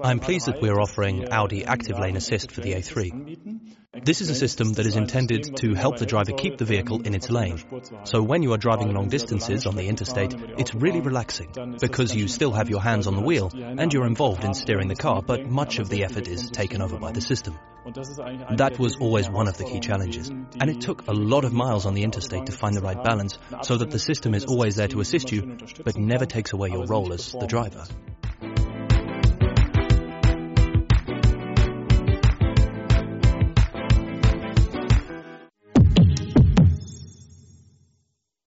I'm pleased that we're offering Audi Active Lane Assist for the A3. This is a system that is intended to help the driver keep the vehicle in its lane. So when you are driving long distances on the interstate, it's really relaxing because you still have your hands on the wheel and you're involved in steering the car, but much of the effort is taken over by the system. That was always one of the key challenges. And it took a lot of miles on the interstate to find the right balance so that the system is always there to assist you, but never takes away your role as the driver.